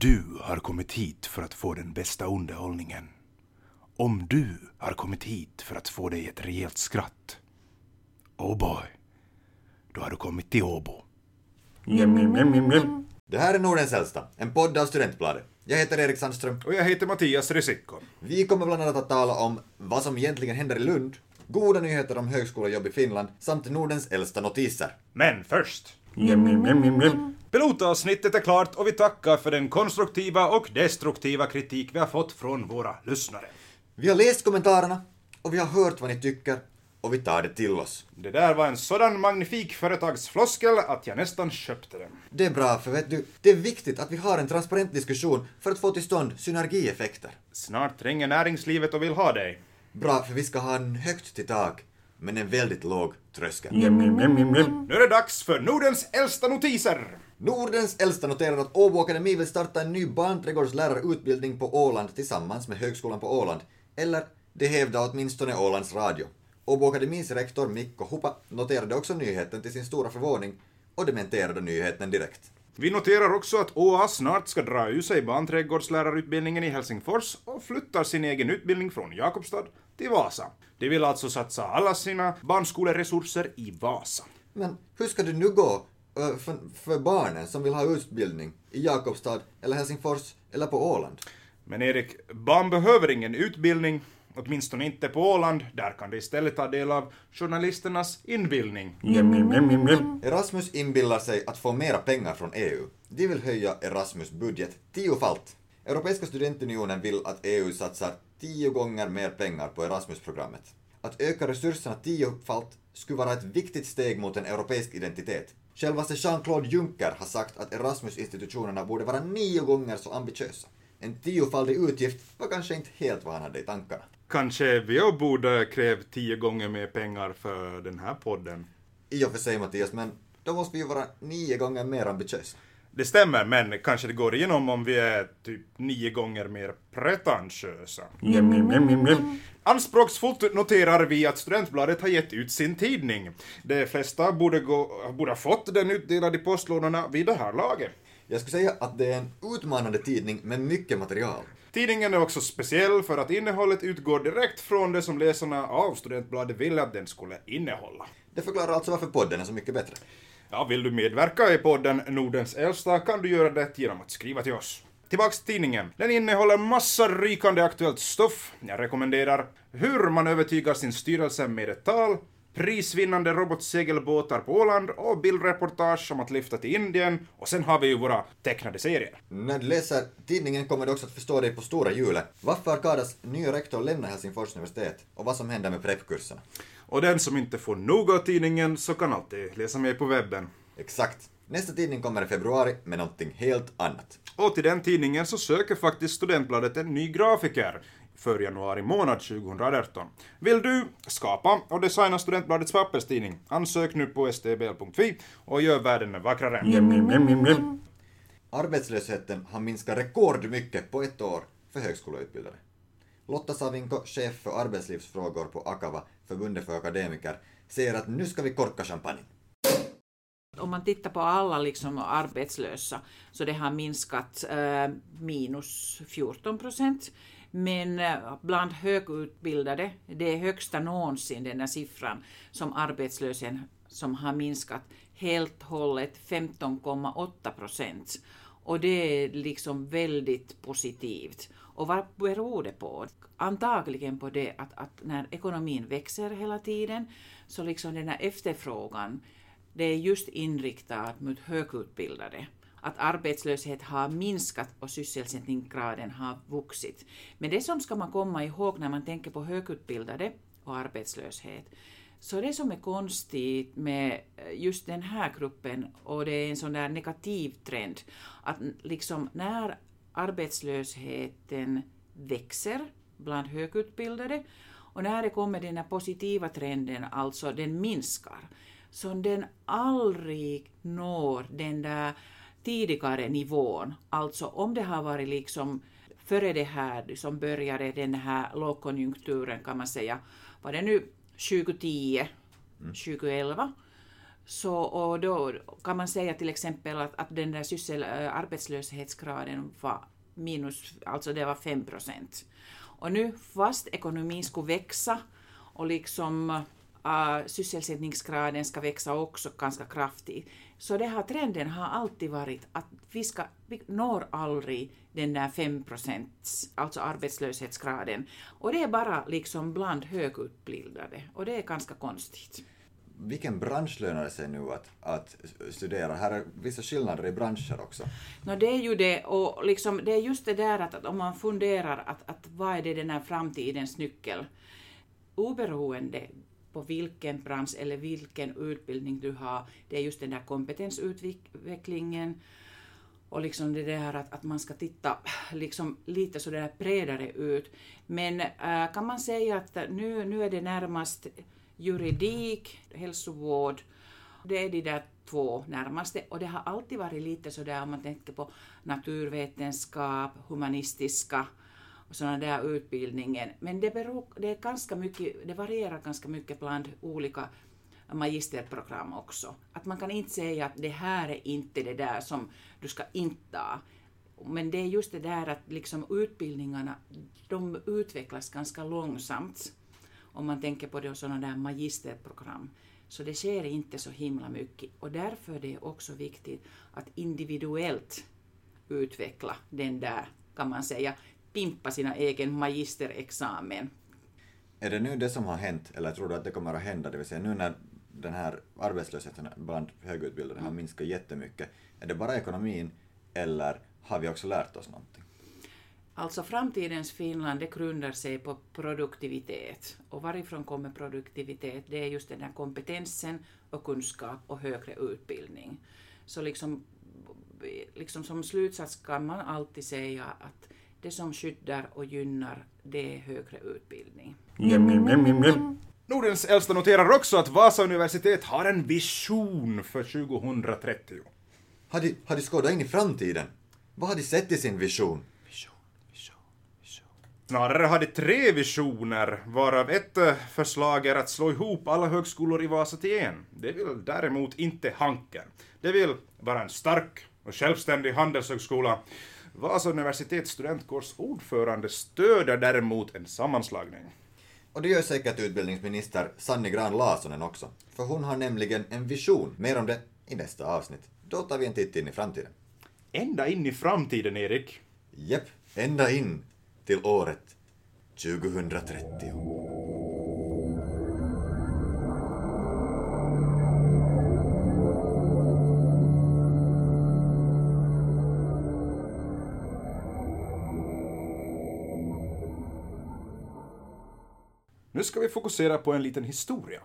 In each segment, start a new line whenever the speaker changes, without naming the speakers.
du har kommit hit för att få den bästa underhållningen. Om du har kommit hit för att få dig ett rejält skratt. Oh boy, då har du kommit till Åbo.
Det här är Nordens äldsta, en podd av Studentbladet. Jag heter Erik Sandström.
Och jag heter Mattias Risikko.
Vi kommer bland annat att tala om vad som egentligen händer i Lund, goda nyheter om högskolejobb i Finland samt Nordens äldsta notiser.
Men först. Pilotavsnittet är klart och vi tackar för den konstruktiva och destruktiva kritik vi har fått från våra lyssnare.
Vi har läst kommentarerna och vi har hört vad ni tycker och vi tar det till oss.
Det där var en sådan magnifik företagsfloskel att jag nästan köpte den.
Det är bra, för vet du, det är viktigt att vi har en transparent diskussion för att få till stånd synergieffekter.
Snart ringer näringslivet och vill ha dig.
Bra, för vi ska ha en högt till tak, men en väldigt låg tröskel.
Nu är det dags för Nordens äldsta notiser!
Nordens äldsta noterar att Åbo Akademi vill starta en ny barnträdgårdslärarutbildning på Åland tillsammans med Högskolan på Åland. Eller, det hävdar åtminstone Ålands Radio. Åbo Akademis rektor Mikko Hupa noterade också nyheten till sin stora förvåning och dementerade nyheten direkt.
Vi noterar också att ÅA snart ska dra ur sig barnträdgårdslärarutbildningen i Helsingfors och flyttar sin egen utbildning från Jakobstad till Vasa. De vill alltså satsa alla sina barnskoleresurser i Vasa.
Men hur ska det nu gå för, för barnen som vill ha utbildning i Jakobstad eller Helsingfors eller på Åland?
Men Erik, barn behöver ingen utbildning, åtminstone inte på Åland. Där kan de istället ta del av journalisternas inbildning.
Erasmus inbillar sig att få mera pengar från EU. De vill höja Erasmus budget tiofalt. Europeiska studentunionen vill att EU satsar tio gånger mer pengar på Erasmus-programmet. Att öka resurserna tiofalt skulle vara ett viktigt steg mot en europeisk identitet. Självaste Jean-Claude Juncker har sagt att Erasmus-institutionerna borde vara nio gånger så ambitiösa. En tiofaldig utgift var kanske inte helt vad han hade i tankarna.
Kanske vi borde kräva tio gånger mer pengar för den här podden.
I och för sig Mattias, men då måste vi ju vara nio gånger mer ambitiösa.
Det stämmer, men kanske det går igenom om vi är typ nio gånger mer pretentiösa. Anspråksfullt noterar vi att Studentbladet har gett ut sin tidning. De flesta borde, gå, borde ha fått den utdelad i postlådorna vid det här laget.
Jag skulle säga att det är en utmanande tidning med mycket material.
Tidningen är också speciell för att innehållet utgår direkt från det som läsarna av Studentbladet ville att den skulle innehålla.
Det förklarar alltså varför podden är så mycket bättre.
Ja, vill du medverka i podden Nordens äldsta kan du göra det genom att skriva till oss. Tillbaks till tidningen. Den innehåller massa rykande aktuellt stoff. Jag rekommenderar hur man övertygar sin styrelse med ett tal, prisvinnande robotsegelbåtar på Åland och bildreportage om att lyfta till Indien och sen har vi ju våra tecknade serier.
När du läser tidningen kommer du också att förstå dig på stora hjulet. Varför Arkadas nya rektor lämnar Helsingfors universitet och vad som händer med prepkurserna.
Och den som inte får nog av tidningen så kan alltid läsa mer på webben.
Exakt. Nästa tidning kommer i februari med någonting helt annat.
Och till den tidningen så söker faktiskt Studentbladet en ny grafiker för januari månad 2018. Vill du skapa och designa Studentbladets papperstidning? Ansök nu på stbl.fi och gör världen vackrare.
Arbetslösheten har minskat rekordmycket på ett år för högskoleutbildade. Lotta Savinko, chef för arbetslivsfrågor på Akava, förbundet för akademiker, säger att nu ska vi korka champagne.
Om man tittar på alla liksom arbetslösa så det har minskat eh, minus 14 procent. Men eh, bland högutbildade, det är högsta någonsin den där siffran som arbetslösheten som har minskat helt hållet 15,8 procent. Och det är liksom väldigt positivt. Och vad beror det på? Antagligen på det att, att när ekonomin växer hela tiden så liksom den här efterfrågan det är just inriktat mot högutbildade. Att arbetslöshet har minskat och sysselsättningsgraden har vuxit. Men det som ska man komma ihåg när man tänker på högutbildade och arbetslöshet, så det som är konstigt med eh, just den här gruppen, och det är en sån där negativ trend, att liksom när arbetslösheten växer bland högutbildade och när det kommer den här positiva trenden, alltså den minskar, så den aldrig når den där tidigare nivån. Alltså om det har varit liksom före det här som började den här lågkonjunkturen kan man säga, var det nu 2010, 2011, Så, och då kan man säga till exempel att, att den där syssel, äh, arbetslöshetsgraden var minus, alltså det var 5 procent. Och nu fast ekonomin skulle växa och liksom äh, sysselsättningsgraden ska växa också ganska kraftigt, så det här trenden har alltid varit att vi, ska, vi når aldrig den där 5 procents, alltså arbetslöshetsgraden. Och det är bara liksom bland högutbildade och det är ganska konstigt.
Vilken bransch lönar det sig nu att, att studera? Här är vissa skillnader i branscher också.
No, det är ju det, och liksom, det är just det där att, att om man funderar att, att vad är det den här framtidens nyckel? Oberoende på vilken bransch eller vilken utbildning du har, det är just den där kompetensutvecklingen och liksom det där att, att man ska titta liksom lite så där bredare ut. Men äh, kan man säga att nu, nu är det närmast juridik, hälsovård, det är de där två närmaste. Och det har alltid varit lite så där om man tänker på naturvetenskap, humanistiska och sådana där utbildningen. Men det, beror, det, är ganska mycket, det varierar ganska mycket bland olika magisterprogram också. Att man kan inte säga att det här är inte det där som du ska inta. Men det är just det där att liksom utbildningarna, de utvecklas ganska långsamt. Om man tänker på det sådana där magisterprogram. Så det sker inte så himla mycket. Och därför är det också viktigt att individuellt utveckla den där, kan man säga, pimpa sina egen magisterexamen.
Är det nu det som har hänt, eller tror du att det kommer att hända, det vill säga nu när den här arbetslösheten bland högutbildade har minskat jättemycket, är det bara ekonomin eller har vi också lärt oss någonting?
Alltså framtidens Finland, det grundar sig på produktivitet. Och varifrån kommer produktivitet? Det är just den här kompetensen och kunskap och högre utbildning. Så liksom, liksom som slutsats kan man alltid säga att det som skyddar och gynnar, det är högre utbildning.
Nordens äldsta noterar också att Vasa universitet har en vision för 2030.
Har de, har de skådat in i framtiden? Vad har de sett i sin vision?
Snarare har de tre visioner, varav ett eh, förslag är att slå ihop alla högskolor i Vasa till en. Det vill däremot inte Hanken. Det vill vara en stark och självständig handelshögskola. Vasa universitets studentkårs ordförande stöder däremot en sammanslagning.
Och det gör säkert utbildningsminister Sanni Gran Larssonen också. För hon har nämligen en vision. Mer om det i nästa avsnitt. Då tar vi en titt in i framtiden.
Ända in i framtiden, Erik.
Jepp, ända in till året 2030.
Nu ska vi fokusera på en liten historia.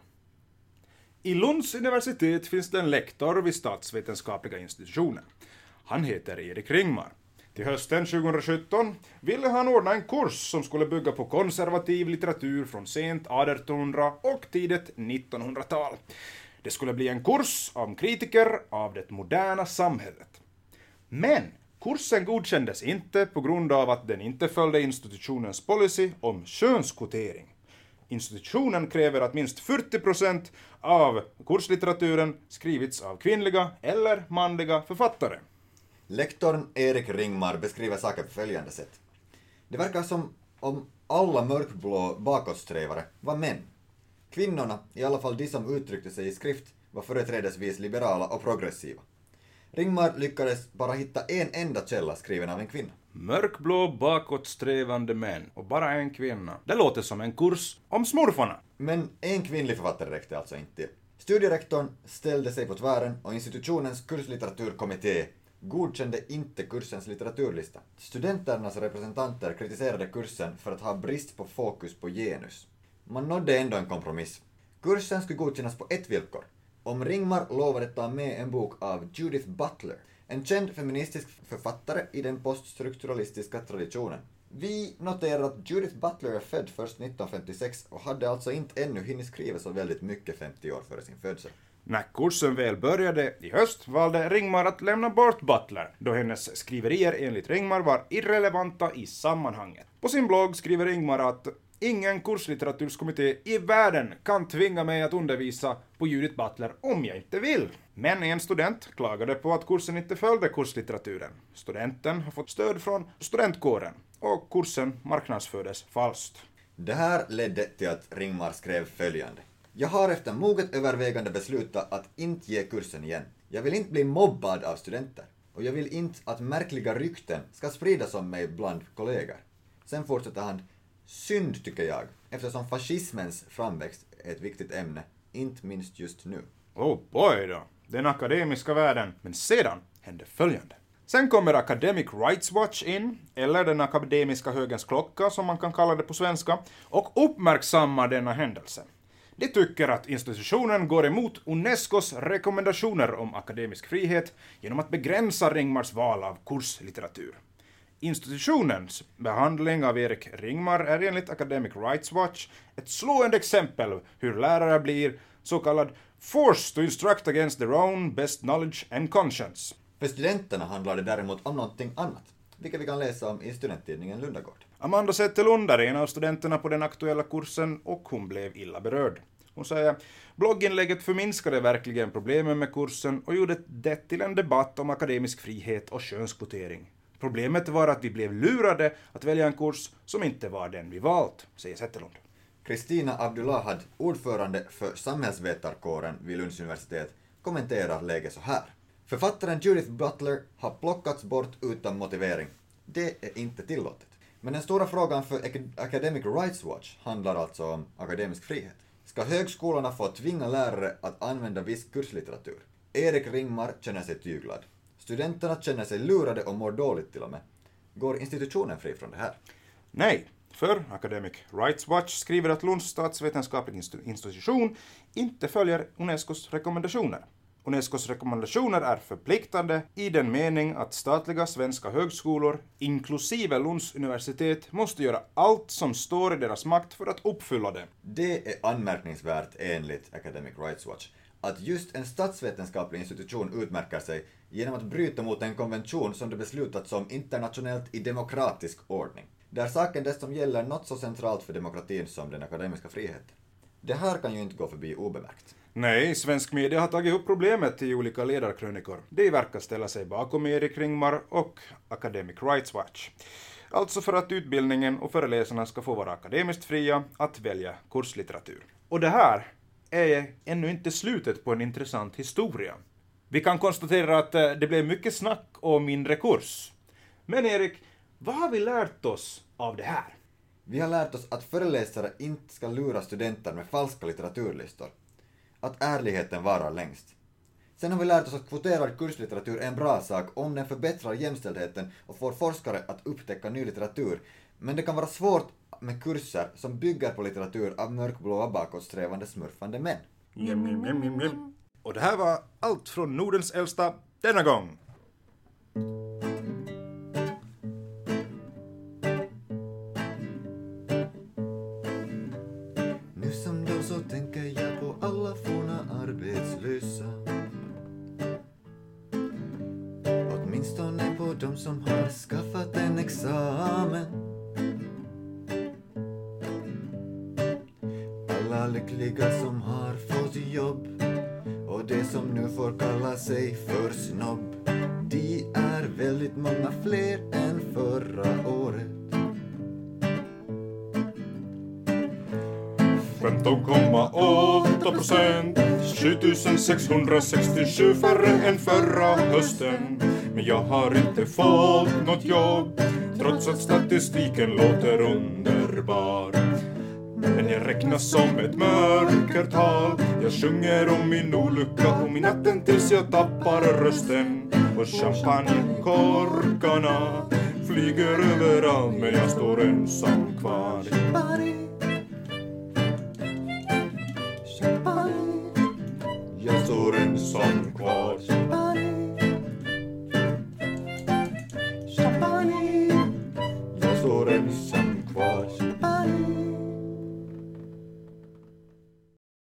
I Lunds universitet finns det en lektor vid statsvetenskapliga institutionen. Han heter Erik Ringmar. Till hösten 2017 ville han ordna en kurs som skulle bygga på konservativ litteratur från sent 1800 och tidigt 1900-tal. Det skulle bli en kurs om kritiker av det moderna samhället. Men kursen godkändes inte på grund av att den inte följde institutionens policy om könskvotering. Institutionen kräver att minst 40 procent av kurslitteraturen skrivits av kvinnliga eller manliga författare.
Lektorn Erik Ringmar beskriver saken på följande sätt. Det verkar som om alla mörkblå bakåtsträvare var män. Kvinnorna, i alla fall de som uttryckte sig i skrift, var företrädesvis liberala och progressiva. Ringmar lyckades bara hitta en enda källa skriven av en kvinna.
Mörkblå bakåtsträvande män och bara en kvinna. Det låter som en kurs om smurfarna.
Men en kvinnlig författare räckte alltså inte till. Studierektorn ställde sig på tvären och institutionens kurslitteraturkommitté godkände inte kursens litteraturlista. Studenternas representanter kritiserade kursen för att ha brist på fokus på genus. Man nådde ändå en kompromiss. Kursen skulle godkännas på ett villkor. Om Ringmar lovade ta med en bok av Judith Butler, en känd feministisk författare i den poststrukturalistiska traditionen. Vi noterar att Judith Butler är född först 1956 och hade alltså inte ännu hunnit skriva så väldigt mycket 50 år före sin födsel.
När kursen väl började i höst valde Ringmar att lämna bort Butler, då hennes skriverier enligt Ringmar var irrelevanta i sammanhanget. På sin blogg skriver Ringmar att Ingen kurslitteraturskommitté i världen kan tvinga mig att undervisa på Judith Butler om jag inte vill. Men en student klagade på att kursen inte följde kurslitteraturen. Studenten har fått stöd från studentkåren och kursen marknadsfördes falskt.
Det här ledde till att Ringmar skrev följande. Jag har efter moget övervägande beslutat att inte ge kursen igen. Jag vill inte bli mobbad av studenter. Och jag vill inte att märkliga rykten ska spridas om mig bland kollegor. Sen fortsätter han. Synd tycker jag, eftersom fascismens framväxt är ett viktigt ämne, inte minst just nu.
Oh boy då, den akademiska världen. Men sedan hände följande. Sen kommer Academic Rights Watch in, eller den akademiska högens klocka som man kan kalla det på svenska, och uppmärksammar denna händelse. De tycker att institutionen går emot Unescos rekommendationer om akademisk frihet genom att begränsa Ringmars val av kurslitteratur. Institutionens behandling av Erik Ringmar är enligt Academic Rights Watch ett slående exempel hur lärare blir så kallad forced to instruct against their own best knowledge and conscience.
För studenterna handlar det däremot om någonting annat, vilket vi kan läsa om i studenttidningen Lundagård.
Amanda Zetterlund är en av studenterna på den aktuella kursen och hon blev illa berörd. Hon säger blogginlägget förminskade verkligen problemen med kursen och gjorde det till en debatt om akademisk frihet och könskvotering. Problemet var att vi blev lurade att välja en kurs som inte var den vi valt, säger Zetterlund.
Kristina Abdullahad, ordförande för samhällsvetarkåren vid Lunds universitet, kommenterar läget så här. Författaren Judith Butler har plockats bort utan motivering. Det är inte tillåtet. Men den stora frågan för Academic Rights Watch handlar alltså om akademisk frihet. Ska högskolorna få tvinga lärare att använda viss kurslitteratur? Erik Ringmar känner sig tyglad. Studenterna känner sig lurade och mår dåligt till och med. Går institutionen fri från det här?
Nej, för Academic Rights Watch skriver att Lunds statsvetenskapliga institution inte följer Unescos rekommendationer. Unescos rekommendationer är förpliktande i den mening att statliga svenska högskolor, inklusive Lunds universitet, måste göra allt som står i deras makt för att uppfylla det.
Det är anmärkningsvärt enligt Academic Rights Watch att just en statsvetenskaplig institution utmärker sig genom att bryta mot en konvention som det beslutats om internationellt i demokratisk ordning, där saken dessutom gäller något så centralt för demokratin som den akademiska friheten. Det här kan ju inte gå förbi obemärkt.
Nej, svensk media har tagit upp problemet i olika ledarkrönikor. De verkar ställa sig bakom Erik Ringmar och Academic Rights Watch. Alltså för att utbildningen och föreläsarna ska få vara akademiskt fria att välja kurslitteratur. Och det här är ännu inte slutet på en intressant historia. Vi kan konstatera att eh, det blev mycket snack och mindre kurs. Men Erik, vad har vi lärt oss av det här?
Vi har lärt oss att föreläsare inte ska lura studenter med falska litteraturlistor. Att ärligheten varar längst. Sen har vi lärt oss att kvoterad kurslitteratur är en bra sak om den förbättrar jämställdheten och får forskare att upptäcka ny litteratur. Men det kan vara svårt med kurser som bygger på litteratur av mörkblåa bakåtsträvande smurfande män.
Och det här var allt från Nordens äldsta denna gång.
Nu som då så tänker jag på alla forna arbetslösa. Åtminstone på de som har skaffat lyckliga som har fått jobb och de som nu får kalla sig för snobb. De är väldigt många fler än förra året.
15,8 procent 7667 färre än förra hösten Men jag har inte fått något jobb Trots att statistiken låter underbar men jag räknas som ett mörkertal Jag sjunger om min olycka och min natten tills jag tappar rösten. Och champagnekorkarna flyger överallt men jag står ensam kvar. Jag står ensam kvar